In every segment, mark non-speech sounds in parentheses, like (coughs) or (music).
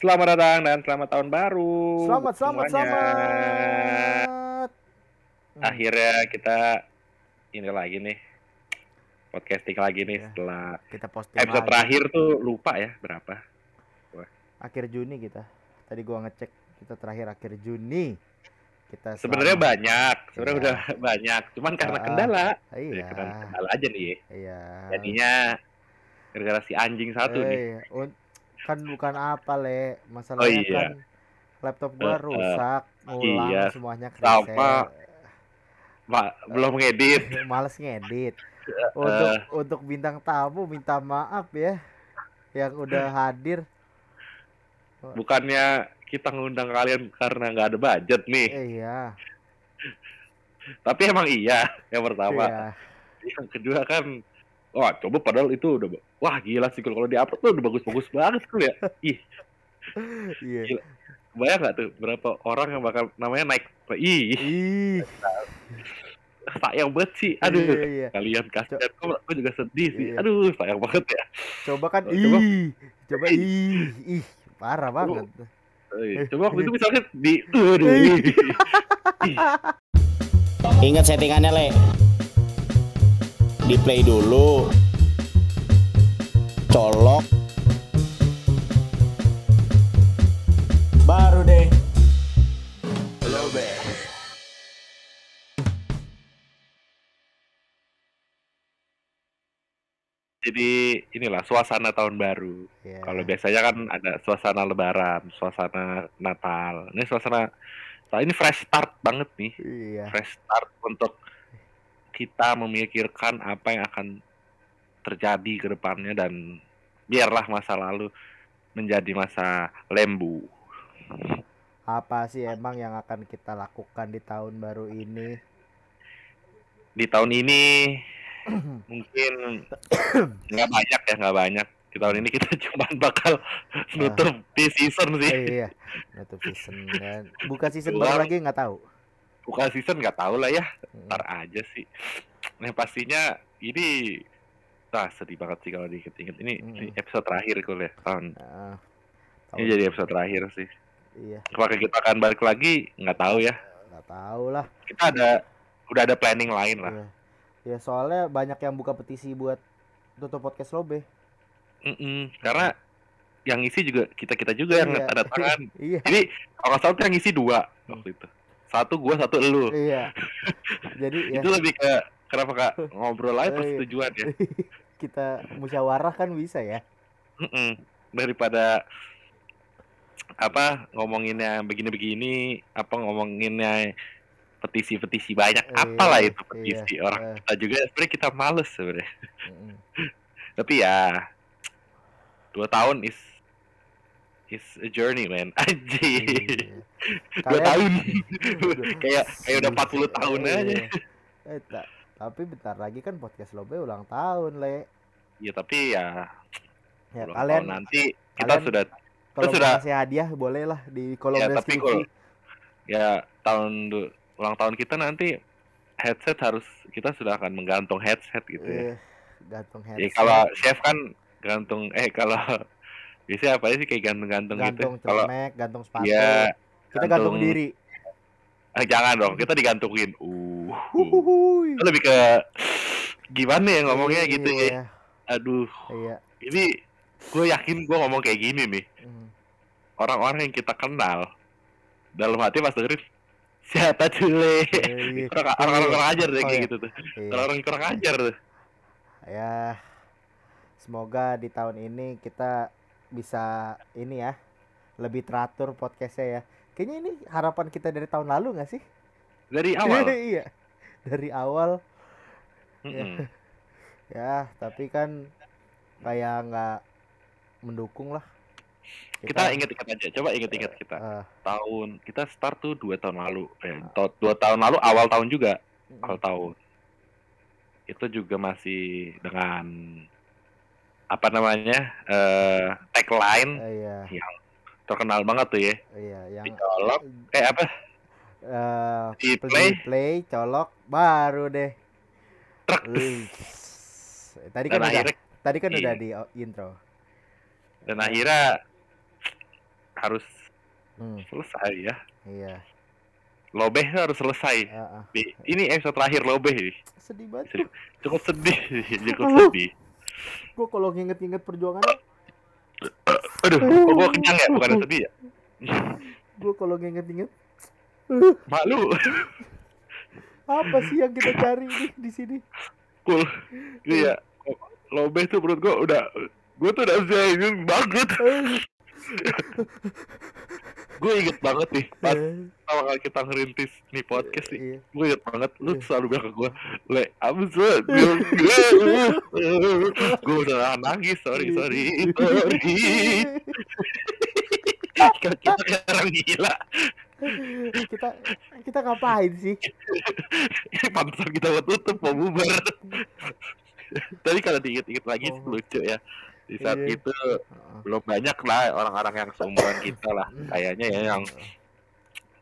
Selamat datang dan selamat tahun baru. Selamat, selamat, semuanya. selamat. Hmm, Akhirnya kita ini lagi nih. Podcasting lagi nih Ya, setelah kita posting episode lagi. terakhir tuh lupa ya berapa. akhir Juni kita. Tadi gua ngecek kita terakhir akhir Juni. Kita Sebenarnya banyak, sebenarnya Iya. udah (laughs) banyak. Cuman karena Ah, kendala, ya, Iya. karena kendala aja nih. ya. Iya. Jadinya gara-gara si anjing satu nih. Eh, un- kan bukan apa le, masalahnya Oh, iya. kan laptop gua Eh, eh, rusak, ngulang iya. semuanya Sama. reset. Pak, belum ngedit. Males ngedit. Eh. Untuk untuk bintang tamu minta maaf ya yang udah hadir. Bukannya kita ngundang kalian karena nggak ada budget nih. Eh, iya. Tapi emang iya yang pertama. Iya. Yang kedua kan Wah coba padahal itu udah Wah gila sih kalau di upload tuh udah bagus-bagus banget tuh ya Ih Iya. Gila. bayang gak tuh berapa orang yang bakal namanya naik Ih Ih. sayang banget sih Aduh Iya, iya. kalian kasihan Gue gue juga sedih sih Iya. Aduh sayang banget ya Coba kan Coba. ih. Coba ih. Ih, parah banget. Eh, Coba waktu itu misalnya di Aduh ih. Ih, Ingat settingannya, Le. Di play dulu. Colok. Baru deh. Jadi inilah suasana tahun baru Iya. Kalau biasanya kan ada suasana lebaran Suasana Natal Ini suasana Nah, ini fresh start banget nih Iya. fresh start untuk kita memikirkan apa yang akan terjadi ke depannya dan biarlah masa lalu menjadi masa lembu. Apa sih emang yang akan kita lakukan di tahun baru ini? Di tahun ini (clears throat) mungkin nggak banyak ya nggak banyak. Di tahun ini kita (laughs) cuma bakal nutup di season sih. Eh, iya. Nutup season dan buka season baru lagi nggak tahu. Bukan season nggak tahu lah ya. Mm. Ntar aja sih. Yang pastinya ini Nah, sedih banget sih kalau diinget-inget. Ini, ini Mm. episode terakhir kok ya. Tahun. Nah, Ini jadi episode terakhir sih. iya, Apakah kita akan balik lagi? Nggak tahu ya. nggak tahu lah. Kita ada udah ada planning lain lah. Iya. Ya soalnya banyak yang buka petisi buat tutup podcast lobe. Mm-mm. Karena yang isi juga kita kita juga yang Iya. tanda tangan. (laughs) Iya. Jadi kalau salah yang isi dua waktu itu. Satu gua, satu elu. Iya. (laughs) Jadi ya Itu lebih ke kenapa kak (laughs) ngobrol aja Iya. persetujuan ya. (laughs) kita musyawarah kan bisa ya. Mm-mm. Daripada apa ngomonginnya begini-begini, apa ngomonginnya petisi-petisi banyak, Iya, apalah itu iya, petisi orang eh. kita juga sebenarnya kita males sebenarnya. Mm-mm. (laughs) tapi ya dua tahun is is a journey man anjing Iya. dua tahun kayak kayak udah 40 tahun Iya. aja Eh, tapi bentar lagi kan podcast lobe ulang tahun, Le. ya tapi ya Ya, ulang kalian tahun nanti kita kalian sudah kalau mau sudah- ngasih hadiah boleh lah di kolom Ya, tapi deskripsi. kalau- ya tahun ulang tahun kita nanti headset harus kita sudah akan menggantung headset gitu ya Eh, gantung ya headset. kalau chef kan gantung eh kalau (laughs) biasanya apa sih kayak gantung-gantung gitu gantung kalau gantung sepatu. ya kita gantung gantung- diri. eh, jangan dong kita digantungin uh Itu lebih ke gimana ya ngomongnya gitu ya Iya, aduh Iya. ini gue yakin gue ngomong kayak gini nih Mm. orang-orang yang kita kenal dalam hati pas dengerin siapa cule Iya. (laughs) orang orang kurang ajar deh Oh, kayak iya. gitu tuh Iya. orang orang kurang ajar tuh Ya. Semoga di tahun ini kita bisa ini ya lebih teratur podcastnya ya. Kayaknya ini harapan kita dari tahun lalu nggak sih? dari awal (laughs) iya. (laughs) Dari awal. Mm-mm. (laughs) ya, tapi kan kayak nggak mendukung lah. kita inget-inget aja coba inget-inget kita. Eh, tahun kita start tuh dua tahun lalu eh, to- dua tahun lalu awal tahun juga awal tahun. Itu juga masih dengan apa namanya eh tagline eh, iya, terkenal banget tuh ya. Iya yang dicolok eh apa eh di play play colok baru deh. truk Wih. Tadi dan kan udah akhirnya tadi kan iya. udah di intro. dan akhirnya harus Hmm, selesai ya. iya. Lobeh harus selesai. Ah. Di- Ini episode terakhir Lobeh nih. Sedih banget. Sedih. Cukup sedih, (laughs) cukup sedih. Gue kalau nginget-nginget perjuangannya, Aduh, kok gua kenyang ya, bukan sedih ya. gue kalau nginget-nginget Malu. apa sih yang kita cari nih di sini? Cool. Iya. Lobeh tuh menurut gua udah gua tuh udah sayang banget. gue inget banget nih pas pertama kali kita ngerintis nih podcast nih Iya. gue inget banget lu Iya. selalu bilang ke gue le absurd gue udah nangis sorry sorry sorry kita kayak orang gila kita kita ngapain sih? (laughs) pantesan kita mau tutup mau bubar. (laughs) Tapi kalau diinget-inget lagi Oh. lucu ya. Di saat Iya. itu belum banyak lah orang-orang yang seumuran kita lah kayaknya ya yang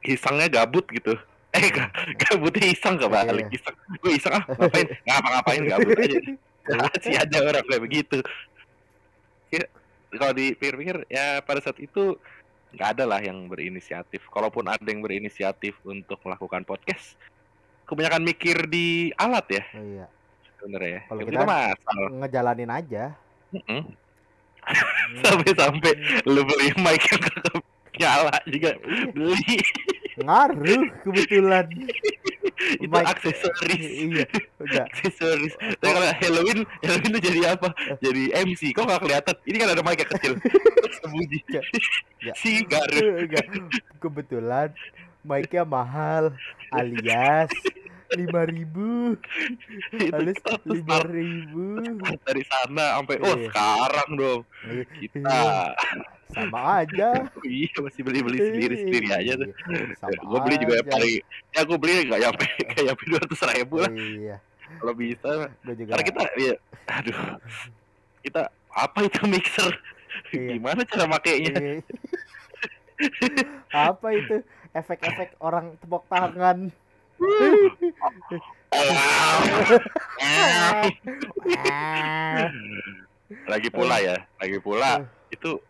isengnya gabut gitu. (laughs) Eh ga- gabutnya iseng gak balik Iya. iseng. Gue iseng? Ah ngapain? Ngapa-ngapain gabut aja. Masih ada orang kayak begitu. Ya, kalau dipikir-pikir ya pada saat itu nggak ada lah yang berinisiatif. Kalaupun ada yang berinisiatif untuk melakukan podcast kebanyakan mikir di alat ya. Oh, iya. sebenarnya ya. Kalau kita, kita- masal Ngejalanin aja. Mm-mm. (laughs) sampai-sampai lu beli mic yang nyala juga. Beli Ngaruh kebetulan. (laughs) itu Mic. aksesoris (laughs) iya. Udah. aksesoris tapi kalau Halloween Halloween tuh jadi apa jadi MC kok nggak kelihatan ini kan ada mic yang kecil (laughs) sembunyi. Nggak. si garu Enggak. Kebetulan mic-nya mahal alias lima ribu. Tuh lima ribu. (laughs) Dari sana sampai oh Iya. sekarang dong. Kita. (laughs) Sama aja. (laughs) Iya masih beli beli sendiri sendiri aja tuh. Iya, gue beli juga aja. paling ya gue beli nggak nyampe kayak nyampe dua ratus ribu lah. Iya. Kalau bisa karena kita ya aduh. Kita apa itu mixer? Iya. gimana cara makainya? Iya. apa itu? Efek-efek orang tepuk tangan (laughs) lagi pula ya lagi pula itu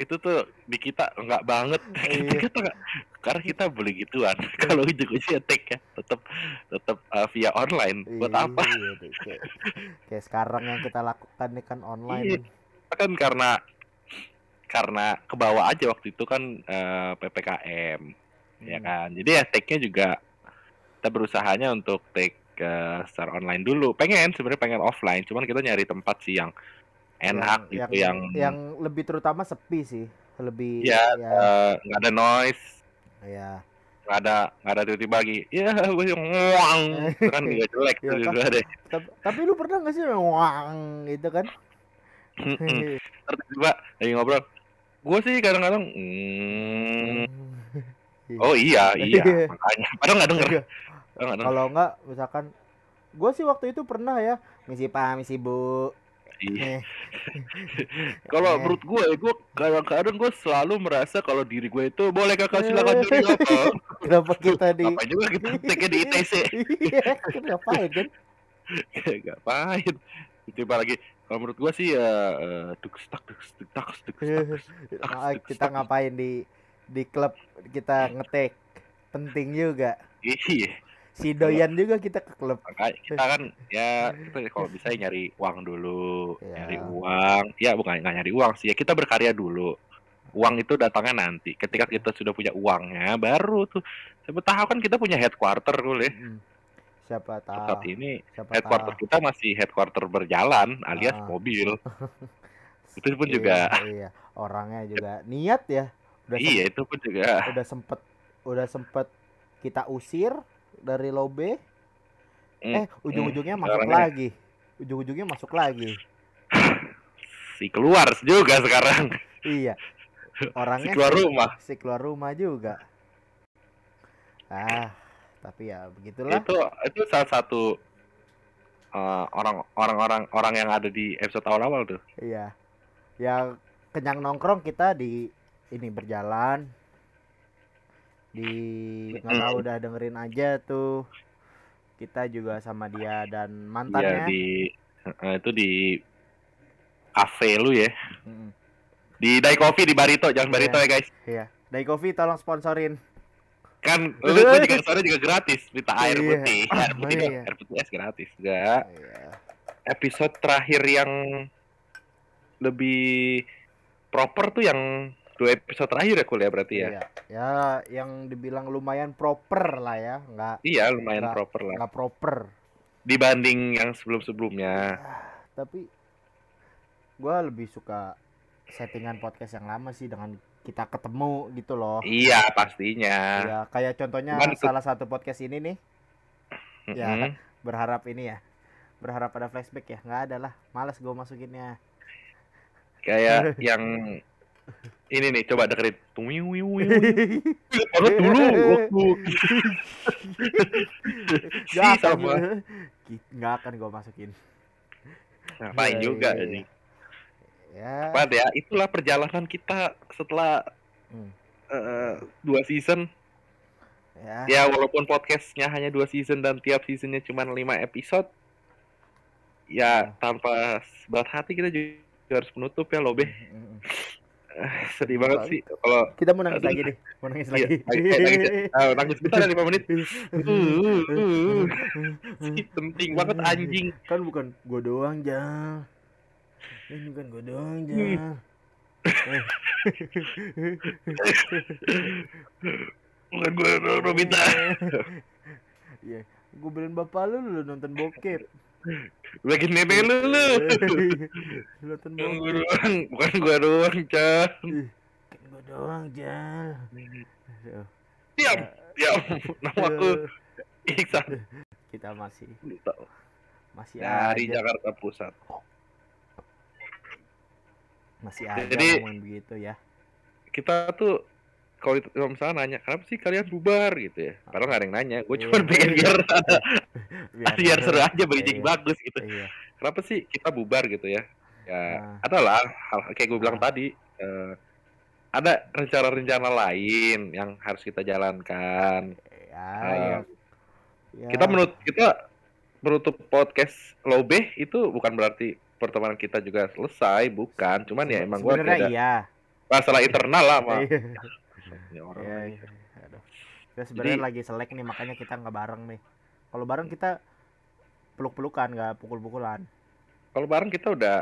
itu tuh di kita enggak banget Iya. (laughs) karena kita beli gituan (laughs) kalau ujung-ujungnya take ya tetap tetap uh, via online buat Iya, apa iya, deh, kayak, kayak sekarang yang kita lakukan nih kan Iya. online kan karena karena ke bawah aja waktu itu kan eh, ppkm ya Hmm. kan jadi ya juga kita berusahanya untuk take eh, secara online dulu. Pengen sebenarnya pengen offline cuman kita nyari tempat sih yang enak yang, gitu yang yang lebih terutama sepi sih. Lebih Iya, ya, eh, nggak ada noise. Ya. nggak ada nggak ada tiba-tiba lagi ya gue yang Itu kan nggak jelek Iya, tuh kan? juga deh. Tapi, tapi lu pernah gak sih wang gitu kan? Terus tiba lagi ngobrol gue sih kadang-kadang mm, (laughs) oh iya iya Iya. makanya. Padahal nggak denger Kalau enggak misalkan gue sih waktu itu pernah ya misi pak misi bu Iya. Eh. (laughs) Kalau Eh. menurut gue, gue kadang-kadang gue selalu merasa kalau diri gue itu boleh kakak silakan (laughs) jadi apa? kenapa kita di Apa juga kita (laughs) take di ITC? iya kan ngapain kan Ngapain? Coba lagi. Kalau menurut gue sih ya eh, duk stak duk stak duk stak stak. Ah, kita ngapain di di klub kita ngetek penting juga Iya. Si doyan juga kita ke klub Makanya kita kan ya kita kalau bisa nyari uang dulu, Iya. nyari uang. Ya bukan nggak nyari uang sih, ya kita berkarya dulu. Uang itu datangnya nanti. Ketika kita sudah punya uangnya, baru tuh. Siapa tahu kan kita punya headquarter dulu ya. Mm. siapa tahu Saat ini siapa headquarter tahu kita masih headquarter berjalan alias Ah. mobil. (laughs) itu pun Iya, juga iya orangnya juga niat ya udah iya itu pun juga udah sempet udah sempet kita usir dari lobe Mm, eh ujung-ujungnya masuk sekarang lagi. Ujung-ujungnya masuk lagi. Si keluar juga sekarang. Iya. Si orangnya keluar si- rumah. si keluar rumah juga. Ah tapi ya begitulah. Itu itu salah satu eh, orang orang-orang orang yang ada di episode awal-awal tuh. iya. Yang kenyang nongkrong kita di ini berjalan di nggak tahu udah dengerin aja tuh kita juga sama dia dan Iya mantannya di eh, itu di cafe lu ya. Mm. Di Dai Coffee di Barito, jangan Barito Iya. ya guys. Iya. Dai Coffee tolong sponsorin. Kan lu juga (laughs) sore juga gratis, minta air Iya. putih. (laughs) Air putih, Iya. air putih es gratis. Enggak. Iya. Episode terakhir yang lebih proper tuh yang dua episode terakhir ya kuliah berarti ya. Iya. Ya, yang dibilang lumayan proper lah ya, nggak Iya, lumayan Nggak- proper lah. nggak proper. Dibanding yang sebelum-sebelumnya. Tapi gua lebih suka settingan podcast yang lama sih dengan kita ketemu gitu loh. Iya, pastinya. Ya, kayak contohnya Cuman salah satu podcast ini nih, ya Mm-mm. kan? berharap ini ya. Berharap ada flashback ya, nggak ada lah. Males gue masukinnya. Kayak (laughs) yang ini nih coba dengerin. (laughs) Banget dulu waktu (laughs) Gak akan sama Ki- nggak akan gue masukin. ngapain Iya, juga iya, ini. Ya. Apa ya? Itulah perjalanan kita setelah Hmm. eh, dua season. Ya. Ya walaupun podcastnya hanya dua season dan tiap seasonnya cuma lima episode, ya tanpa berat hati kita juga harus menutup ya loh Beh. (laughs) Sedih banget sih kalau Kita mau nangis Aduh. lagi deh. Mau nangis Iya, lagi. nangis, nangis, nangis. Nangis bentar ya 5 menit. Uh, uh, penting banget anjing. Kan bukan gue doang, Jal. Ini bukan gue doang, Jal. Eh. (laughs) Bukan gue Robita. Iya, gue beliin bapak lu lu nonton bokep. (laughs) Bikin nenek lu lu. (laughs) nonton Bukan gue bokep. doang, bukan gue doang, Chan. Kan gue doang. Aduh. Diam, diam. (laughs) Nama aku Iksan. Kita masih masih Dari aja Jakarta Pusat. masih aja Jadi- begitu ya. Kita tuh kalau misalnya nanya, kenapa sih kalian bubar gitu ya? Padahal nggak ada yang nanya. Gue cuma Iya. pengen biar (laughs) ada, (laughs) biar seru aja Iya. bridging bagus gitu. Iya. kenapa sih kita bubar gitu ya? Ya, Nah. adalah hal kayak gue bilang Ah. tadi, eh, ada rencana-rencana lain yang harus kita jalankan. Ya, Ah. ya. Ya. Kita menurut kita menutup podcast Lobe itu bukan berarti pertemanan kita juga selesai, bukan. Cuman ya emang gue ada iya. masalah internal lah sama Iya. Ya orang. Iya, iya. Aduh. Kita sebenarnya Jadi- lagi selek nih makanya kita nggak bareng nih. Kalau bareng kita peluk-pelukan nggak pukul-pukulan. Kalau bareng kita udah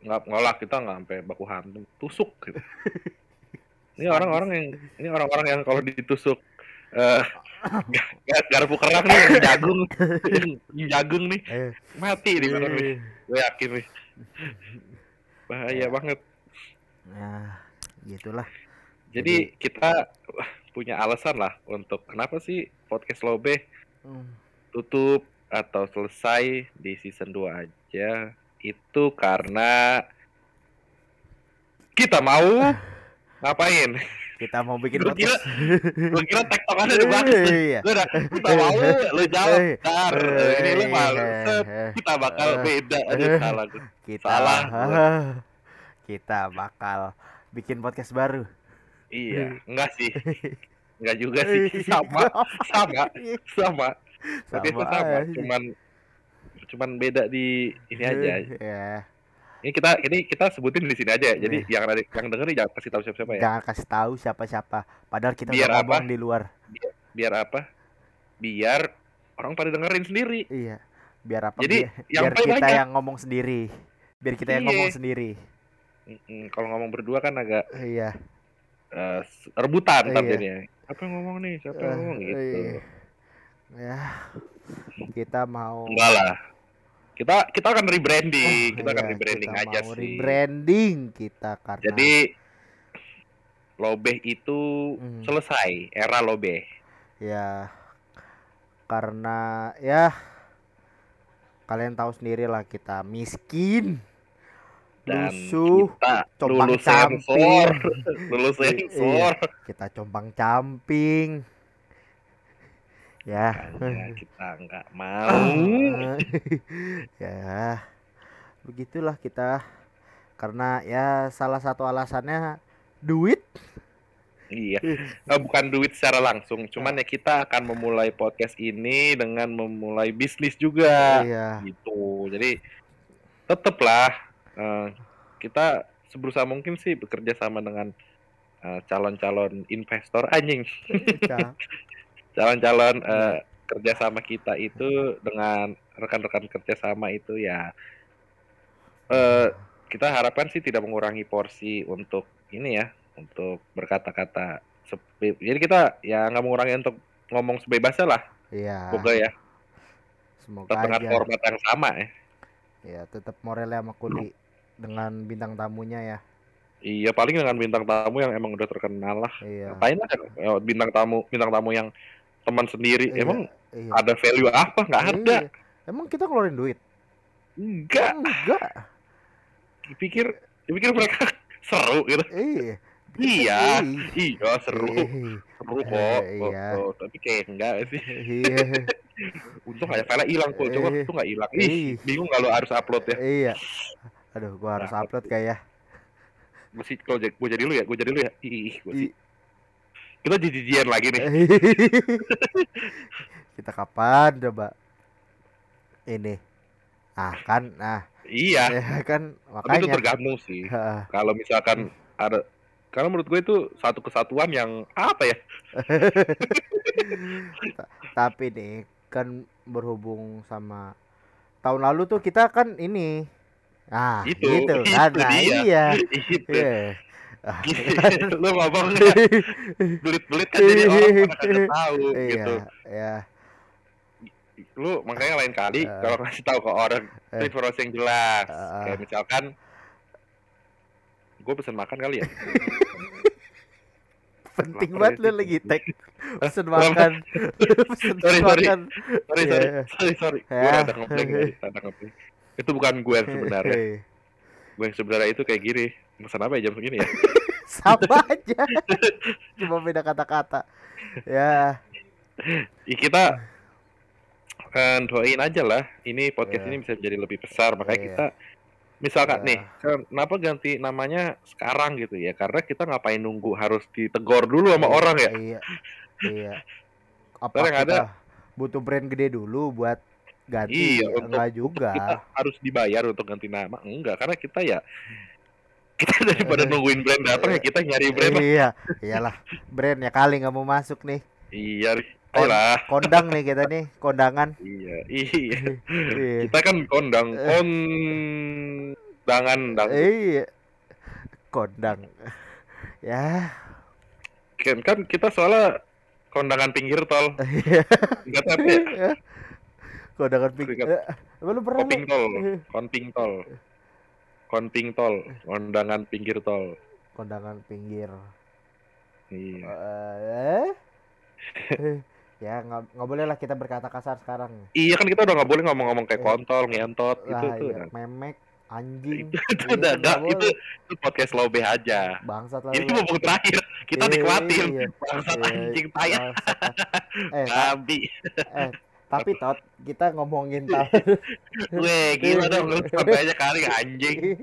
nggak ngolah kita nggak sampai baku hantu, tusuk gitu. (laughs) Ini orang-orang yang ini orang-orang yang kalau ditusuk eh (laughs) gar- garpu kerang nih jagung (laughs) jagung nih Eh. mati di mana nih gue yakin nih bahaya banget Nah, gitulah. Jadi kita punya alasan lah untuk kenapa sih podcast Lobe Hmm. tutup atau selesai di season 2 aja? Itu karena kita mau (laughs) ngapain? Kita mau bikin Gua kira- gue kira tektokannya udah bagus Iya. gue udah kita mau lu (laughs) jawab. Eh, ntar ini lu malu. Kita bakal beda aduh (laughs) salah kita Salah. kita bakal bikin podcast baru. Iya enggak sih (laughs) enggak juga sih sama sama sama Podcast Sama sama cuman cuman beda di ini aja Ya, ini kita ini kita sebutin di sini aja ya. jadi Iya. yang ada yang denger nih jangan kasih tahu siapa-siapa ya jangan kasih tahu siapa-siapa. Padahal kita Biar udah apa? di luar. biar apa biar orang pada dengerin sendiri Iya. Biar apa? Jadi, biar, yang biar kita banyak. yang ngomong sendiri. Biar kita yang Iya. ngomong sendiri. Kalau ngomong berdua kan agak Iya. Eh, rebutan ntar Iya. siapa yang ngomong nih siapa yang Eh, ngomong gitu iya. Ya. Kita mau enggak lah kita kita akan rebranding kita akan Iya, rebranding kita aja mau sih Rebranding kita karena jadi lobeh itu Hmm. selesai era lobeh ya karena ya kalian tahu sendiri lah kita miskin dan lusuh kita compang lulus sensor (laughs) lulus Iya. sensor kita compang camping. Ya. Makanya (laughs) kita nggak mau. (laughs) Ya. Begitulah kita. Karena ya salah satu alasannya duit. Iya, Eh, bukan duit secara langsung, cuman ya. kita akan memulai podcast ini dengan memulai bisnis juga, iya. Gitu. Jadi tetaplah eh, kita seberusaha mungkin sih bekerja sama dengan eh, calon-calon investor anjing Ca- (laughs) calon-calon Iya. eh, kerja sama kita itu dengan rekan-rekan kerja sama itu ya eh kita harapkan sih tidak mengurangi porsi untuk ini ya untuk berkata-kata sepe- jadi kita ya nggak mengurangi untuk ngomong sebebasnya lah Iya. semoga ya Semoga tetap dengan aja. format yang sama ya Ya, tetap moralnya sama Kuli dengan bintang tamunya ya. iya paling dengan bintang tamu yang emang udah terkenal lah Iya. ngapain lah ya, bintang tamu bintang tamu yang teman sendiri Iya, emang Iya. ada value apa nggak ada Iya. Emang kita ngeluarin duit? enggak Enggak. dipikir dipikir mereka (laughs) seru gitu Iya. iya Ih. iya seru Ih. seru kok Eh, Oh, iya. oh, tapi kayak enggak sih Iya. (laughs) untung aja file hilang kok coba Eh. itu nggak hilang Ih. ih bingung kalau harus upload ya Iya. Aduh, gua harus Nah, upload kayak ya. (laughs) mesti kalau j- gua jadi lu ya gua jadi lu ya ih gua sih Ih. kita jijian lagi nih (laughs) kita kapan coba? Ini. Ah, kan. Nah, iya (laughs) ya kan tapi itu makanya. tergantung sih kalau misalkan ada karena menurut gue itu satu kesatuan yang apa ya Tapi nih kan berhubung sama tahun lalu tuh kita kan ini. Ah, Itu, gitu itu kan. Nah, dia. iya. (laughs) itu Iya. Ah, lu ngomong belit-belit kan jadi orang (laughs) pada tahu gitu Iya, ya. lu makanya lain kali Eh. kalau kasih tahu ke orang Eh. informasi yang jelas Eh. kayak misalkan gue pesen makan kali ya (laughs) Penting banget ya lu lagi tag pesen Kenapa? makan. pesen Sorry, sorry. makan. sorry Iya, sorry iya. sorry sorry gue Ya. rada ngebleng tadi, rada ngebleng. Itu bukan gue yang sebenarnya gue yang sebenarnya itu kayak gini pesan apa ya jam segini ya (laughs) Sama aja. Cuma beda kata-kata. Ya, Ya, kita kan doain aja lah ini podcast Iya. ini bisa jadi lebih besar makanya Iya. kita misalkan Iya. nih kenapa ganti namanya sekarang gitu ya karena kita ngapain nunggu harus ditegor dulu sama Iya, orang ya Iya. Iya. Apa yang kita ada- butuh brand gede dulu buat ganti? Iya, untuk- Enggak juga. kita harus dibayar untuk ganti nama enggak karena kita ya (laughs) kita daripada nungguin brand datang ya kita nyari brand lah. Iya, iyalah. Brand ya kali nggak mau masuk nih. iya lah Kondang nih kita nih, kondangan. iya iya Iya. kita kan kondang Eh. kondangan dang Iya. Kondang. Ya. kan, kan kita soalnya kondangan pinggir tol Iya. enggak tapi ya Kondangan pink. Eh, Emang lu pernah koping tol (laughs) konping tol konping tol kondangan pinggir tol Kondangan pinggir. iya Eh. (laughs) ya nggak nggak boleh lah kita berkata kasar sekarang. iya kan kita udah nggak boleh ngomong-ngomong kayak Eh. kontol ngentot gitu Lah, tuh iya. memek, anjing. itu, itu Iya, udah (laughs) nggak enggak itu, podcast lobe aja Bangsat lah. ini ngomong terakhir kita Iya, nikmatin iya. bangsat Iya, anjing tayang. Eh, babi eh, tapi tot kita ngomongin (laughs) tahun Weh, gila dong lu sampai aja kali anjing.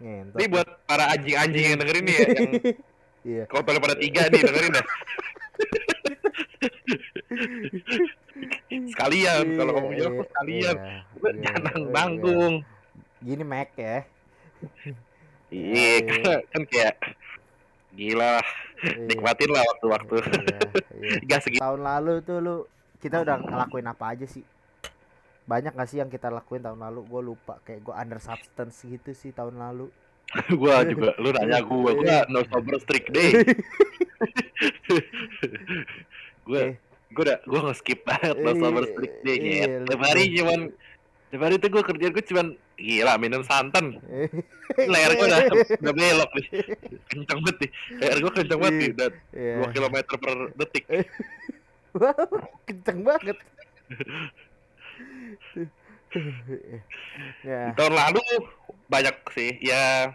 Ngentot. Ini buat para anjing-anjing yang dengerin nih ya, yang (laughs) Iya. kontolnya pada tiga nih dengerin ya. Sekalian, kalau (laughs) ngomong Iya, jawab sekalian. iya, iya, Jangan iya. nanggung. Gini Mac ya. Iya, kan- kan kayak gila Iya, nikmatin lah waktu-waktu. iya, iya. Gak segitu. Tahun lalu tuh lu kita udah ngelakuin apa aja sih? Banyak gak sih yang kita lakuin tahun lalu? Gue lupa kayak gue under substance gitu sih tahun lalu. (laughs) gua juga, lu nanya gua, gua (laughs) no sober strict day. (laughs) gua, Eh. gua udah, gua nge-skip banget no sober strict day. Iya, Nyet. Tiap hari cuman, tiap hari tuh gua kerjaan gua cuman gila minum santan. leher gua udah udah belok nih kencang banget nih leher gua kencang banget nih udah Iya. 2 km per detik Wow, (laughs) kenceng banget. (laughs) ya, tahun lalu banyak sih ya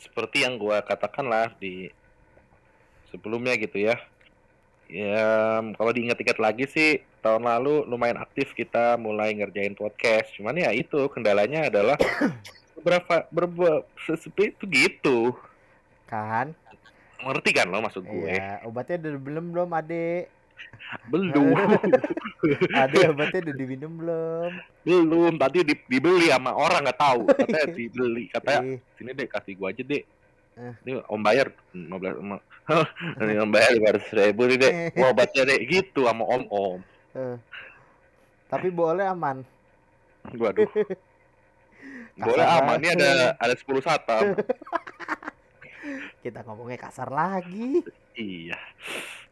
seperti yang gua katakan lah di sebelumnya gitu ya ya kalau diingat-ingat lagi sih tahun lalu lumayan aktif kita mulai ngerjain podcast cuman ya itu kendalanya adalah (coughs) beberapa beberapa sesepi itu gitu kan? ngerti kan lo maksud gue Iya, obatnya udah belum belum adek. Belum. Ada obatnya udah diminum belum? Belum. Tadi di- dibeli sama orang nggak tahu. Katanya (laughs) dibeli. Katanya sini deh kasih gua aja deh. Eh. Ini om bayar 15 em, (laughs) ini om bayar 500 ribu nih deh. (laughs) Gua obatnya deh gitu sama om om. eh. Tapi boleh aman. Waduh. Boleh aman. Ini ada ada 10 satam. Kita ngomongnya kasar lagi. iya.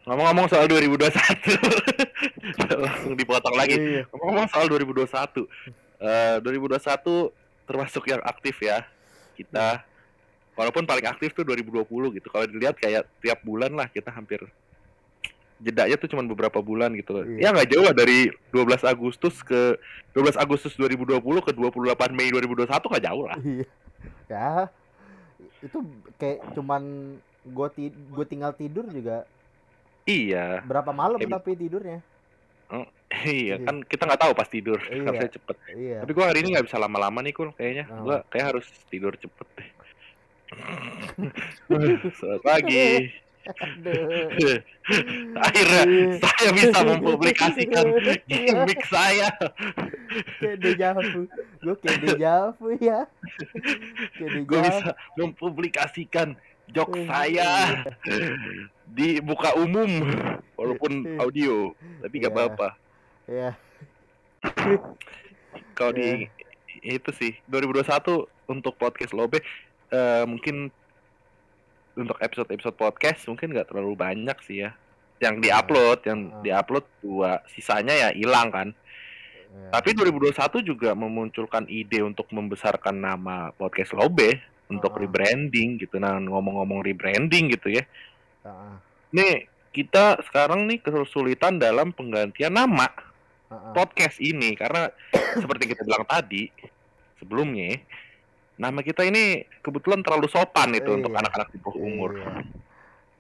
Ngomong-ngomong soal 2021. (laughs) Langsung dipotong lagi. Iya. Ngomong-ngomong soal 2021. eh 2021 termasuk yang aktif ya. Kita walaupun paling aktif tuh 2020 gitu. Kalau dilihat kayak tiap bulan lah kita hampir jedanya tuh cuma beberapa bulan gitu. Iya. Ya nggak jauh lah dari 12 Agustus ke 12 Agustus 2020 ke 28 Mei 2021 nggak jauh lah. Iya. Ya. Itu kayak cuman gua ti gua tinggal tidur juga Iya, berapa malam Kayak tapi tidurnya. iya Iya. kan kita nggak tahu pas tidur Iya. harusnya cepet. Iya. Tapi gua hari ini nggak bisa lama-lama nih kul kayaknya. Oh. Gua kayak harus tidur cepet deh. (laughs) Selamat pagi. Aduh. Akhirnya Iya. saya bisa mempublikasikan (laughs) gimmick saya. kayak dejavu. Gua kayak dejavu ya. Gue bisa mempublikasikan jok Iya. (laughs) saya di muka umum walaupun Iya. audio, tapi gak Iya. apa-apa. Ya. (laughs) Kalau di itu sih 2021 untuk podcast Lobe eh, mungkin untuk episode-episode podcast mungkin nggak terlalu banyak sih ya. Yang diupload, yang Ah. diupload dua, sisanya ya hilang kan. Tapi 2021 juga memunculkan ide untuk membesarkan nama podcast Lobe untuk Ah. rebranding gitu. Nah, ngomong-ngomong rebranding gitu ya. Heeh. Nih, kita sekarang nih kesulitan dalam penggantian nama Heeh. podcast ini karena (coughs) seperti kita bilang tadi sebelumnya nama kita ini kebetulan terlalu sopan itu untuk Iya. anak-anak di bawah umur. Iya.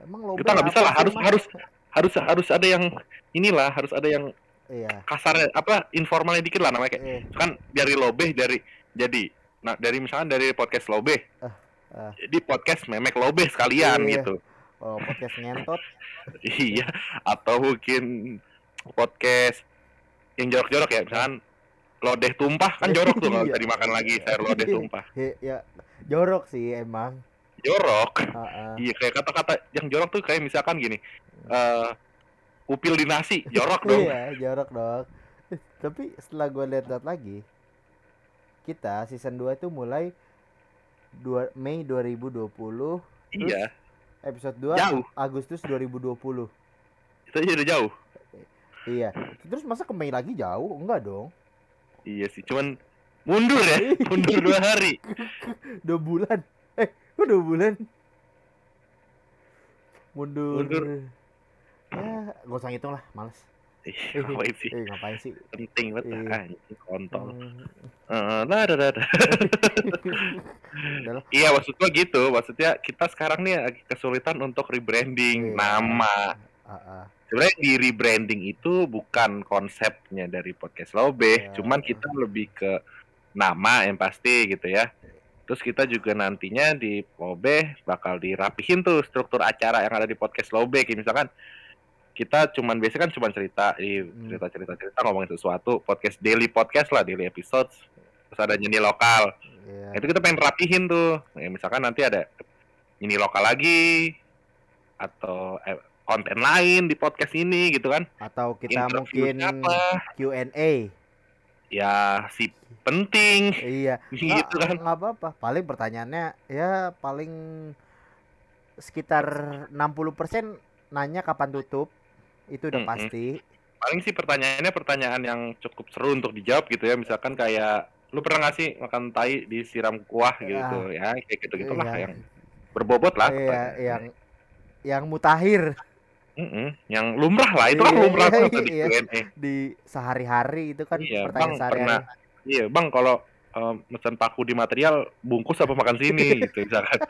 Emang lo Kita nggak bisa lah, harus harus harus harus ada yang inilah, harus ada yang Iya. kasarnya apa informalnya dikit lah namanya kayak Eh, kan dari lobe dari jadi nah dari misalkan dari podcast lobe ah. jadi podcast memek lobe sekalian Iya. gitu oh, podcast ngentot. (laughs) iya atau mungkin podcast yang jorok-jorok ya misalkan lodeh tumpah kan jorok tuh (laughs) kalau Iya. bisa dimakan lagi sayur lodeh tumpah He, ya jorok sih emang. jorok Heeh. iya kayak kata-kata yang jorok tuh kayak misalkan gini eh upil di nasi jorok (laughs) dong Iya, jorok dong. Tapi setelah gue lihat-lihat lagi, kita season 2 itu mulai 2 Mei 2020, iya episode 2 Jauh. Agustus 2020. itu aja udah jauh Iya. Terus masa ke Mei lagi jauh? Enggak dong. iya sih cuman mundur ya (laughs) mundur dua hari Dua bulan. Eh, kok dua bulan? Mundur. Mundur. Ya, gak usah ngitung lah, males. Ih, ngapain sih Eh, ngapain sih? penting banget Iya. ah, anjing kontol Hmm, Eh, nah, udah lah. (laughs) Iya maksud gua gitu, maksudnya kita sekarang nih lagi kesulitan untuk rebranding Iya. nama. Ah. Sebenarnya di rebranding itu bukan konsepnya dari podcast Lobe, Iya. cuman kita lebih ke nama yang pasti gitu ya. Terus kita juga nantinya di Lobe bakal dirapihin tuh struktur acara yang ada di podcast Lobe, kayak misalkan kita cuman biasanya kan cuman cerita di cerita cerita cerita ngomongin sesuatu podcast daily podcast lah daily episodes terus ada nyanyi lokal Iya. itu kita pengen rapihin tuh ya, misalkan nanti ada ini lokal lagi atau eh, konten lain di podcast ini gitu kan Atau kita Interview mungkin siapa Q&A. ya si penting Iya. (laughs) gitu kan nggak apa-apa. Paling pertanyaannya ya paling sekitar 60% nanya kapan tutup. Itu udah pasti. paling sih pertanyaannya pertanyaan yang cukup seru untuk dijawab gitu ya misalkan kayak lu pernah nggak sih makan tai disiram kuah gitu ya kayak gitu gitulah Iya. yang berbobot lah Iya, yang yang mutakhir Mm-mm, yang lumrah lah itu kan Iya, lumrah iya, di iya. Q&A di sehari-hari itu kan Iya, pertanyaan Bang, sehari-hari. pernah. Iya, Bang, kalau em, mesen paku di material bungkus apa makan sini (laughs) gitu misalkan.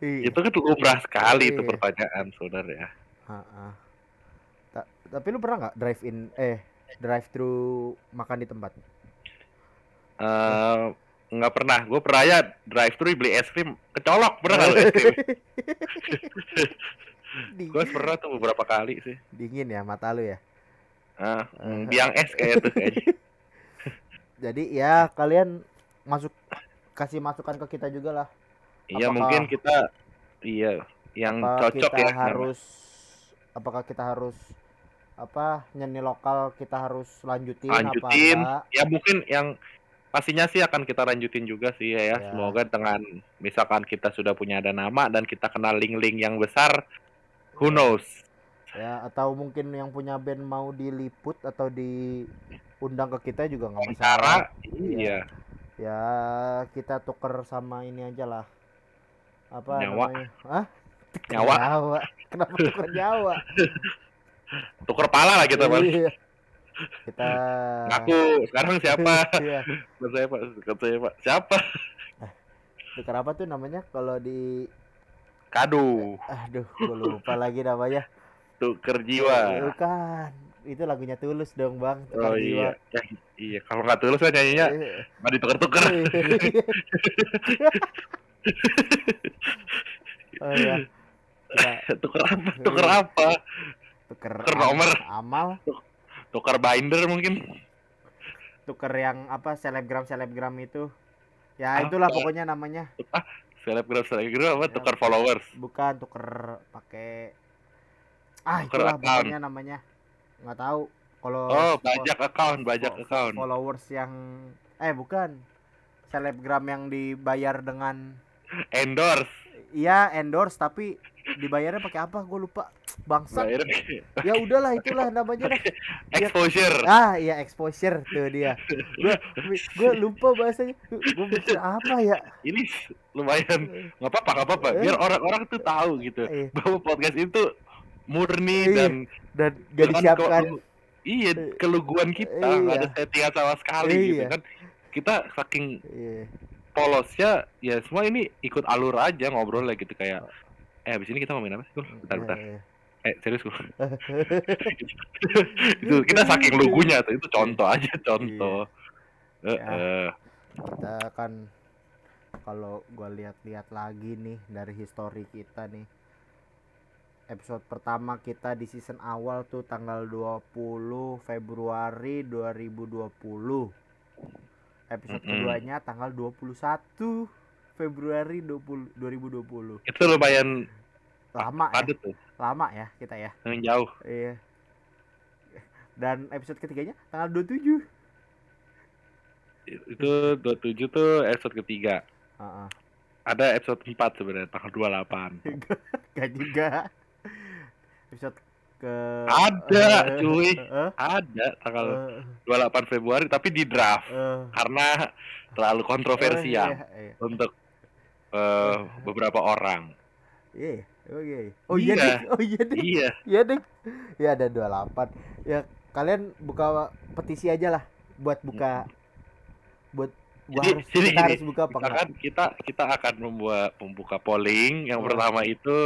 Iya. itu kan lumrah sekali itu Iya. pertanyaan, Saudara ya. Ha-ha. Ta- tapi lu pernah nggak drive in eh drive thru makan di tempat? Eh, nggak pernah. Gue pernah ya drive thru beli es krim kecolok. Pernah nggak lu es krim? (laughs) Gue pernah tuh beberapa kali sih. Dingin ya mata lu ya. Ah, biang es kayak tuh kayaknya. (laughs) Jadi ya kalian masuk kasih masukan ke kita juga lah. Iya Apakah- mungkin kita iya yang Apa cocok kita ya. harus apakah kita harus apa nyanyi lokal kita harus lanjutin, lanjutin. apa enggak? Ya mungkin yang pastinya sih akan kita lanjutin juga sih ya. Ya. Semoga dengan misalkan kita sudah punya ada nama dan kita kenal link-link yang besar, who knows? Ya atau mungkin yang punya band mau diliput atau diundang ke kita juga nggak. Cara Iya. iya. Ya kita tuker sama ini aja lah. Apa Nyawa. namanya? Hah? Tuker Nyawa. Nyawa. Kenapa tuker nyawa? (laughs) Tuker pala lah kita, Mas. Iya. Kita Aku sekarang siapa? (laughs) Iya. Bukan saya, Pak. Bukan saya, Pak. Siapa? Tuker apa tuh namanya kalau di Kadu. aduh gue lupa lagi namanya. Tuker jiwa. Bukan. Itu lagunya Tulus dong, Bang. Tukar Oh jiwa. iya. Ya, iya, kalau nggak tulus kan nyanyinya Iya. nggak ditukar-tukar. (laughs) oh iya. Kita (laughs) Tuker apa? Tuker apa? tuker Tuker am- nomor. amal, Tuker binder mungkin. tuker yang apa selebgram selebgram itu. Ya Apa? itulah pokoknya namanya. Selebgram selebgram apa? Ya. Tuker followers. Bukan tuker pakai ah Tuker itulah account. pokoknya namanya. Nggak tahu kalau Oh, bajak account, bajak fo- account. followers yang eh bukan selebgram yang dibayar dengan Endorse. iya endorse tapi dibayarnya pakai apa? Gue lupa. Bangsat. Bayar ya udahlah itulah namanya dah. (laughs) Exposure. ah iya exposure tuh dia. Gue gue lupa bahasanya. Gue mikir apa ya? Ini lumayan. Nggak apa-apa, nggak apa-apa. Biar orang-orang tuh tahu gitu. Eh, bahwa podcast itu murni Iya. dan dan gak disiapkan. ke- iya keluguan kita. Iya. nggak ada settingan sama sekali gitu Iya. kan. Kita saking Iya. polosnya ya semua ini ikut alur aja ngobrol lah gitu. Kayak eh abis ini kita mau main apa sih Gul? bentar bentar Iya, iya. eh serius Gul? (laughs) itu kita saking lugunya tuh itu contoh aja contoh Iya. Eh, eh. kita kan kalau gua lihat-lihat lagi nih dari histori kita nih episode pertama kita di season awal tuh tanggal 20 Februari 2020 episode Mm-mm. keduanya tanggal 21 Februari 20, 2020 itu lumayan lama ya. Tuh. Lama ya kita ya. Yang jauh. Iya. Dan episode ketiganya tanggal 27 itu 27 tuh episode ketiga. Heeh. ada episode 4 sebenarnya tanggal 28 (laughs) Gak juga. Episode ke Ada, eh, cuy. eh, ada tanggal eh, 28 Februari tapi di draft. Eh, karena terlalu kontroversial eh, iya, untuk eh, beberapa orang. iya, iya. Oh iya iya. oh iya Iya. deh oh iya deh Iya, iya deh ya ada 28 ya kalian buka petisi aja lah buat buka buat gua Jadi- harus jadi kita harus buka apa misalkan kita kita akan membuat membuka polling. Yang Oh. pertama itu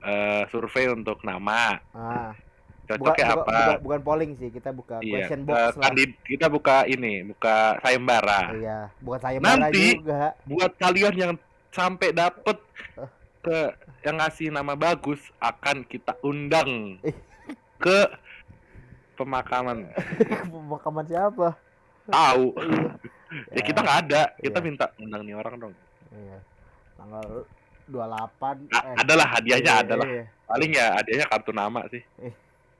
eh, survei untuk nama. ah Cocoknya buka- apa? buka- bukan polling sih kita buka Iya. question box lah kandid- kita buka ini, buka sayembara. iya bukan saya Nanti- juga Buat kalian yang sampai dapet Eh. Ke yang ngasih nama bagus akan kita undang Eh. ke pemakaman. (laughs) pemakaman siapa Tahu. Iya. ya kita nggak ada. Kita Iya. minta undang nih orang dong. Iya. Tanggal 28 A- eh, adalah hadiahnya iya, adalah iya. paling ya hadiahnya kartu nama sih.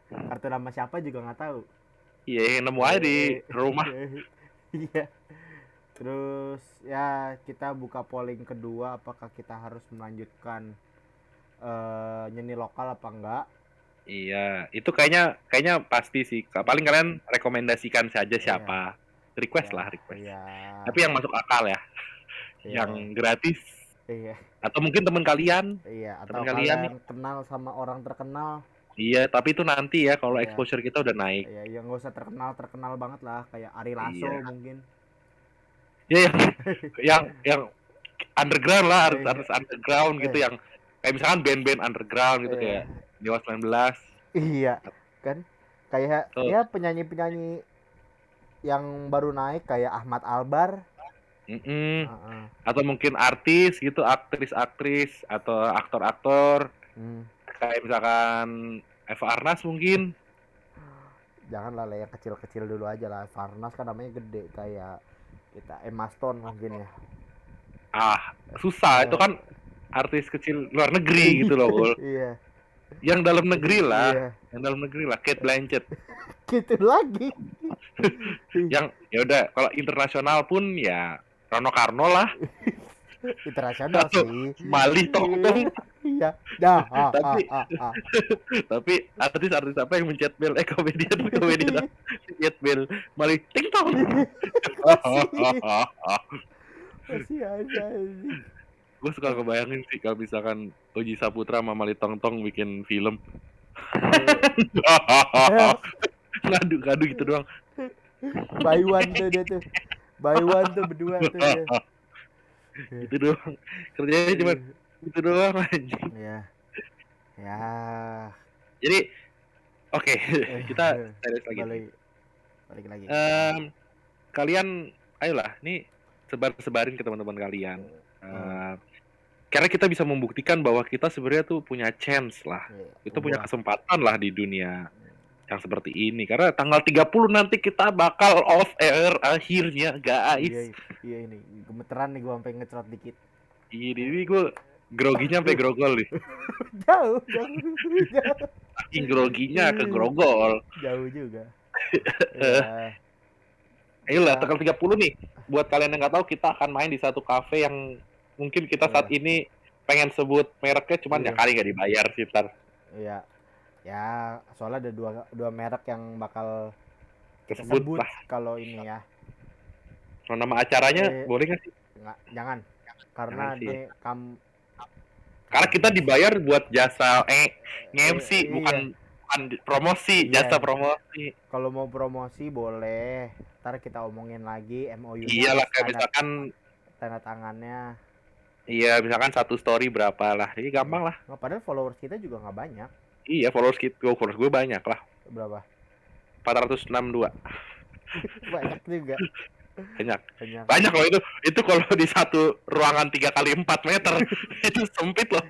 Kartu nama siapa juga nggak tahu. Iya, nemu aja di Eh, rumah. (laughs) Iya. Terus ya kita buka polling kedua apakah kita harus melanjutkan eh nyanyi lokal apa enggak? Iya, itu kayaknya kayaknya pasti sih. Paling kalian rekomendasikan saja siapa. Request Iya, lah, request. Iya. Tapi yang masuk akal ya, iya, yang gratis iya, atau mungkin teman kalian. iya atau Temen kalian kalian kenal sama orang terkenal Iya, tapi itu nanti ya kalau Iya. exposure kita udah naik. ya yang nggak usah terkenal terkenal banget lah kayak Ari Lasso Iya. mungkin Ya yang (laughs) yang yang underground lah, harus Iya. harus underground gitu Iya. yang kayak misalkan band-band underground gitu Iya. kayak Dewa 19. Iya, kan? Kayak Tuh. ya penyanyi-penyanyi yang baru naik kayak Ahmad Albar. Mm-mm. Heeh. Atau mungkin artis gitu, aktris-aktris atau aktor-aktor Hmm. kayak misalkan Eva Arnas mungkin Janganlah lah yang kecil-kecil dulu aja lah. Farnas kan namanya gede kayak kita Emma Stone mungkin ya. ah susah itu kan artis kecil luar negeri (laughs) gitu loh iya. yang dalam negeri lah Iya. yang dalam negeri lah Kate Blanchett (laughs) Gitu lagi. (laughs) yang ya udah kalau internasional pun ya Rano Karno lah Internasional sih. Mali Tong Tong Iya. Dah. Ah, Tapi- ah, ah, ah. tapi artis-artis apa yang mencet bel eh komedian komedian (laughs) mencet bel Mali Ting Tong (laughs) Masih ada gue suka kebayangin sih kalau misalkan Uji Saputra sama Mali Tong Tong bikin film (laughs) ngadu ngadu gitu doang By one tuh dia tuh. By one tuh berdua tuh dia. gitu doang kerjanya cuma gitu doang anjing. Ya. Ya. jadi oke Eh, kita serius lagi. balik. Balik lagi. Em, kalian ayolah nih sebar sebarin ke teman-teman kalian. Eh, karena kita bisa membuktikan bahwa kita sebenarnya tuh punya chance lah. Iya, kita punya gua- kesempatan lah di dunia yang seperti ini. Karena tanggal 30 nanti kita bakal off air akhirnya Iya, guys. iya ini. Gemeteran nih gua sampai ngecrot dikit. ini gue groginya sampai grogol nih (laughs) Jauh, jauh, jauh, saking groginya ke grogol jauh juga. (laughs) Ya, ayolah Ya. tanggal 30 nih buat kalian yang nggak tahu kita akan main di satu cafe yang mungkin kita saat ini pengen sebut mereknya cuman Iya. ya kali nggak dibayar sih ntar Iya. Ya, soalnya ada dua dua merek yang bakal kita Kesebut sebut lah. kalau ini ya. kalau nama acaranya Eh, boleh nggak sih Nggak, jangan. Karena Jangan sih. ini kam karena kita dibayar buat jasa eh nge-MC Eh, iya. bukan bukan promosi Iya. jasa promosi kalau mau promosi boleh. Ntar kita omongin lagi MOU. iyalah kayak misalkan tanda tangannya. iya misalkan satu story berapa lah ini gampang lah Nggak, padahal followers kita juga nggak banyak. iya followers kita followers gue banyak lah Berapa? 462 (laughs) banyak juga. Banyak Banyak. banyak loh itu itu kalau di satu ruangan tiga kali 4 meter (laughs) itu sempit loh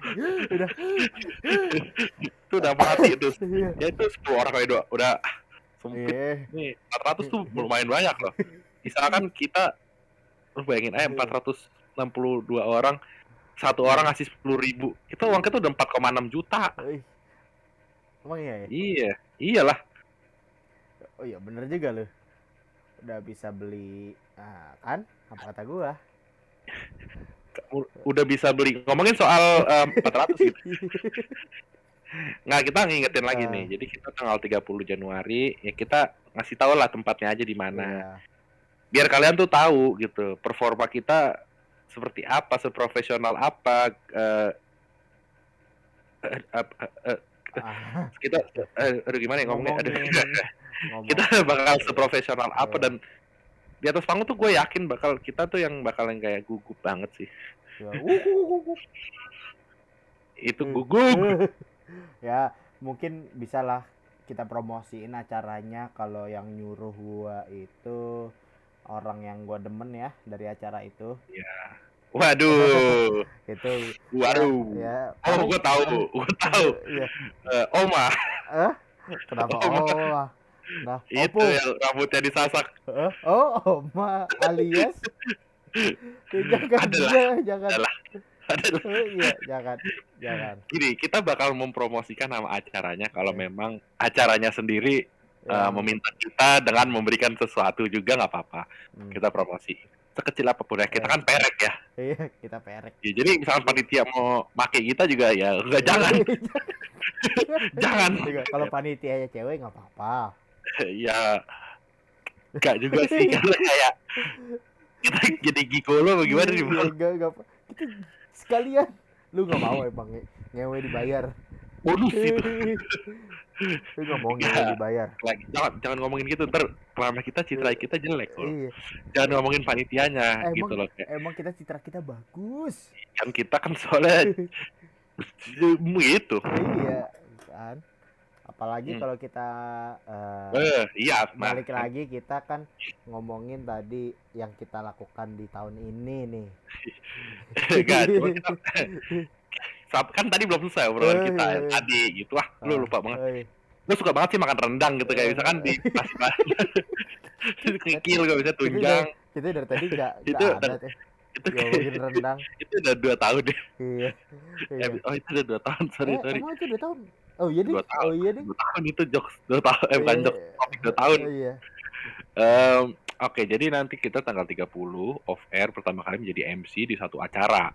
Udah. itu udah mati itu Iya. ya itu 10 orang kali dua udah sempit Iya. nih 400 tuh lumayan banyak loh misalkan kita lu bayangin aja 462 orang satu orang ngasih 10 ribu itu uang kita udah 4,6 juta Ih. Emang iya ya? iya iyalah Oh iya bener juga loh. Udah bisa beli ah, kan? Apa kata gua? Udah bisa beli ngomongin soal em, (laughs) 400 gitu nggak kita ngingetin lagi Ah. nih jadi kita tanggal 30 Januari ya kita ngasih tahu lah tempatnya aja di mana Iya. biar kalian tuh tahu gitu performa kita seperti apa seprofesional apa eh, eh, ap- eh, Ah, kita eh, aduh gimana ya ngomongnya aduh (laughs) ngomong. kita bakal seprofesional apa Iya. dan di atas panggung tuh gue yakin bakal kita tuh yang bakal yang kayak gugup banget sih. (laughs) Ya, uh, uh, uh, uh. itu Hmm. gugup. (laughs) Ya mungkin bisa lah kita promosiin acaranya kalau yang nyuruh gua itu orang yang gua demen ya dari acara itu. Waduh. (laughs) Itu waduh. ya oh gue tahu gue tahu. Ya Eh, Oma. Kenapa Oh, Ma. Oh nah itu opo yang rambutnya disasak. Eh, oh oma alias? Ya, (laughs) jangan Ada lah. ya, jangan. Ada lah. Ada Eh, iya jangan jangan. Gini kita bakal mempromosikan nama acaranya kalau memang acaranya sendiri Ya, eh, meminta kita dengan memberikan sesuatu juga nggak apa-apa. Hmm. kita promosi. Sekecil apa pun ya kita Ya. kan perek ya. Iya kita perek. Ya, jadi misalkan panitia mau make kita juga ya enggak jangan. (laughs) Jangan. Juga, kalau panitianya cewek nggak apa-apa ya enggak juga sih (laughs) karena kayak kita jadi gigolo bagaimana Iya, Bang? enggak enggak apa kita sekalian. Lu nggak mau emang nge- ngewe dibayar. Bonus itu lu nggak mau ngewe Ya. dibayar. Lagi jangan jangan ngomongin gitu. Ntar nama kita citra kita jelek loh. Iya. Jangan ngomongin panitianya Emang- gitu loh kayak. emang kita citra kita bagus. Kan kita kan soalnya (laughs) (laughs) gitu. Iya kan apalagi Hmm. kalau kita eh, eh iya nah, balik lagi kita kan ngomongin tadi yang kita lakukan di tahun ini nih (laughs) Enggak, cuma kita, kan tadi belum selesai obrolan kita tadi gitu ah lu Ah, lupa banget lu suka banget sih makan rendang gitu kayak misalkan di pas (laughs) kikil gak bisa tunjang Itu dari tadi gak, (laughs) Itu gak ada tuh. itu Ngomongin rendang. itu udah dua tahun deh Iya. Iya. oh itu udah dua tahun sorry Eh, sorry Emang itu dua tahun? Oh iya deh. Dua tahun. Oh iya deh. dua tahun itu jokes dua tahun eh bukan Iya. jokes topik dua tahun Oh, iya. Em, oke jadi nanti kita tanggal 30 off air pertama kali menjadi MC di satu acara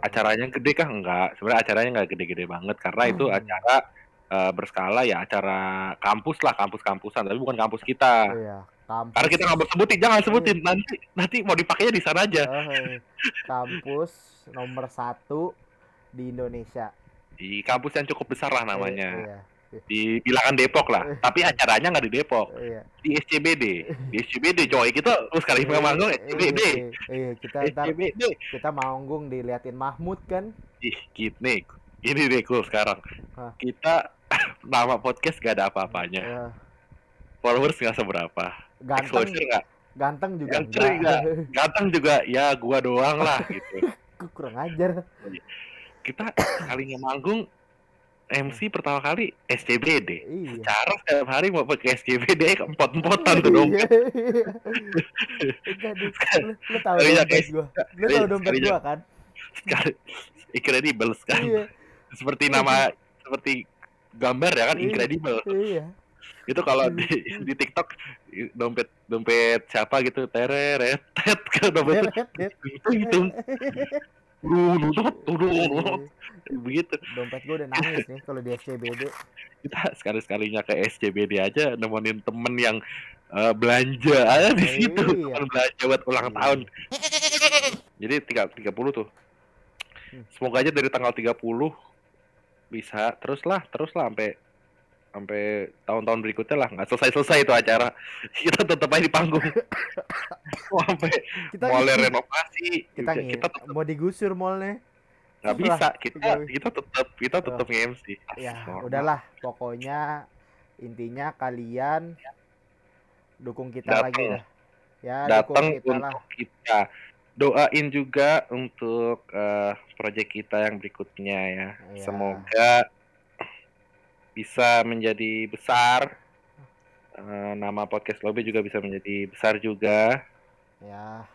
acaranya gede kah enggak sebenarnya acaranya enggak gede-gede banget karena itu Hmm. acara eh, berskala ya acara kampus lah kampus-kampusan tapi bukan kampus kita Iya. Kampus. karena kita nggak mau sebutin jangan sebutin nanti nanti mau dipakainya di sana aja Oh, iya. kampus nomor satu di Indonesia. Di kampus yang cukup besar lah namanya. Iya. di bilangan Depok lah tapi acaranya nggak di Depok. Iya. di SCBD di SCBD coy kita terus kali Iya, manggung iya, SCBD Iya, iya, kita ntar SCBD kita manggung diliatin Mahmud kan. ih nih ini deh cool sekarang. Hah. kita (coughs) nama podcast gak ada apa-apanya. Ya, followers nggak seberapa. Ganteng, nggak? Ganteng juga ganteng juga. Ya gua doang lah gitu. (laughs) Kurang ajar. Kita kalinya manggung MC pertama kali SCBD Iya. cara setiap hari mau pakai SCBD empot-empotan tuh dong Iya, iya. Enggak. Lu, lu tahu dompet gua. Lu tahu dompet gua kan? sekali incredible Iya, seperti nama seperti gambar ya kan Iya. incredible iya. itu kalau di di TikTok dompet dompet siapa gitu tereret tet ke (laughs) dompet Dit. hitung hitung turun turun Iya. begitu Dompet gua udah nangis nih kalau di SCBD. kita sekali sekalinya ke SCBD aja nemenin temen yang eh, belanja aja di situ Iya. temen belanja buat ulang Iya. tahun jadi tiga tiga puluh tuh Hmm. semoga aja dari tanggal 30 bisa terus lah terus lah sampai sampai tahun-tahun berikutnya lah nggak selesai selesai itu acara (laughs) kita tetap aja di panggung (laughs) sampai Kita mulai renovasi kita ngi- kita tetap mau digusur mallnya. nggak bisa kita kita tetap kita tetap nge-MC Ya, Normal. udahlah. Pokoknya intinya kalian dukung kita Datang. lagi dah. Ya, datang dukung kita lah. untuk kita doain juga untuk eh, proyek kita yang berikutnya ya Iya. semoga bisa menjadi besar Eh, nama podcast lobby juga bisa menjadi besar juga Ya.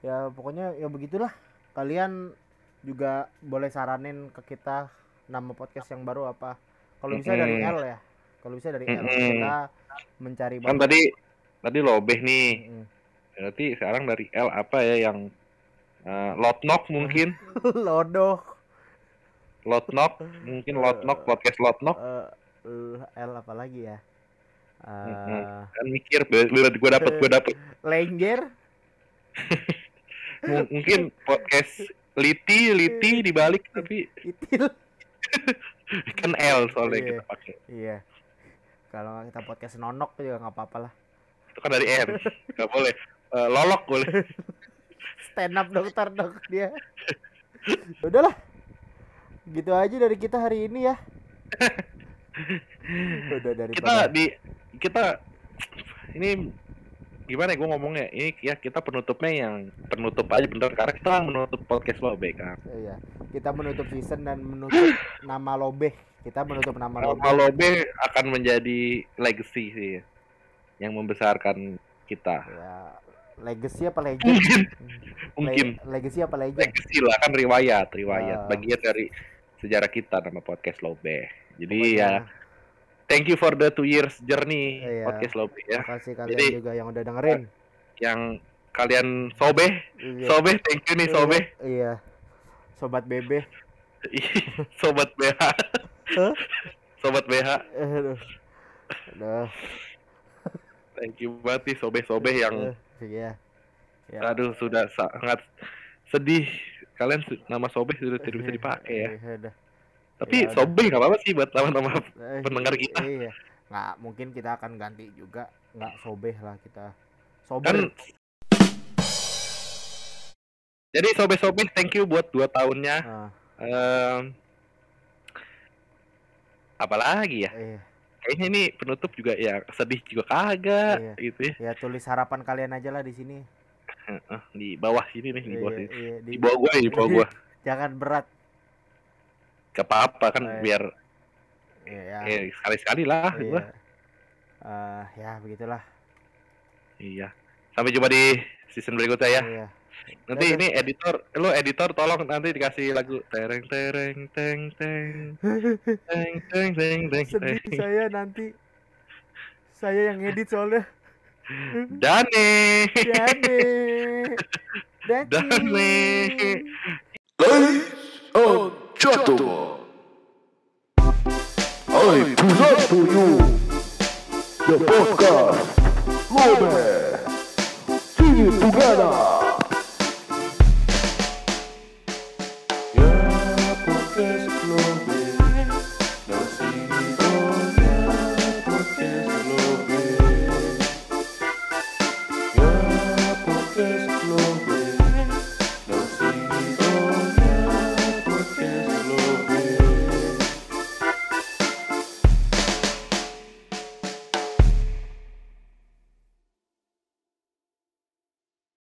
Ya, pokoknya ya begitulah. Kalian juga boleh saranin ke kita nama podcast yang baru apa. Kalau bisa dari. L ya. Kalau bisa dari L kita mencari kan tadi tadi lobeh nih berarti sekarang dari L apa ya yang eh, lotnok mungkin (laughs) Lodoh. Lotnok mungkin lotnok podcast lotnok Eh, L apa lagi ya? Eh, Mm-mm. kan mikir gue dapet gue dapet (laughs) Lengger. (laughs) M- mungkin podcast liti liti dibalik tapi Itil. (laughs) kan L soalnya Iya. kita pakai Iya. Kalau nggak kita podcast nonok juga nggak apa-apa lah. itu kan dari N nggak boleh Eh, lolok boleh Stand up dokter dok dia. Udahlah. Gitu aja dari kita hari ini ya. (laughs) Udah dari kita di kita ini gimana ya gue ngomongnya ini ya kita penutupnya yang penutup aja bener karena kita menutup podcast lo kan Iya. Kita menutup season dan menutup nama Lobe. Kita menutup nama Lobe. nama Lobe akan menjadi legacy sih yang membesarkan kita Ya, legacy apa legend? mungkin mungkin Le- legacy apa legend? legacy lah kan riwayat riwayat Ah. bagian dari sejarah kita nama podcast Lobe jadi Pokoknya, ya thank you for the two years journey Iya. podcast Lobe ya Makasih kalian Jadi- juga yang udah dengerin. yang kalian sobe Iya. sobe thank you nih sobe Iya. Sobat Bebe. (laughs) sobat BH Hah? sobat BH Aduh. Aduh. thank you banget nih sobe sobe yang Iya. Ya. aduh sudah sangat sedih kalian nama sobe sudah tidak bisa dipakai ya Iya, tapi Ya udah. sobe nggak apa-apa sih buat nama-nama Eh, pendengar kita. Iya. Nggak, mungkin kita akan ganti juga. Nggak sobeh lah kita. kan Sober. jadi sobe sobe thank you buat dua tahunnya Ah, Em, apalagi ya iya. kayaknya ini penutup juga ya sedih juga kagak Iya. gitu ya Ya tulis harapan kalian aja lah di sini. Di bawah sini nih di bawah Iya, sini iya, di bawah gua di bawah gua (laughs) Jangan berat. gak apa-apa kan Baik. biar Iya. eh, sekali-sekali lah Iya. gua. Eh, ya begitulah. Iya. Sampai jumpa di season berikutnya ya. Iya. Nanti Dadah. ini editor, lu editor tolong nanti dikasih lagu tereng tereng teng teng (laughs) teng teng teng teng Sedih teng. saya nanti. Saya yang edit soalnya. Dani. Dane. Dani. Dani. Ladies and gentlemen, I present to you the podcast Lome. Sing it together.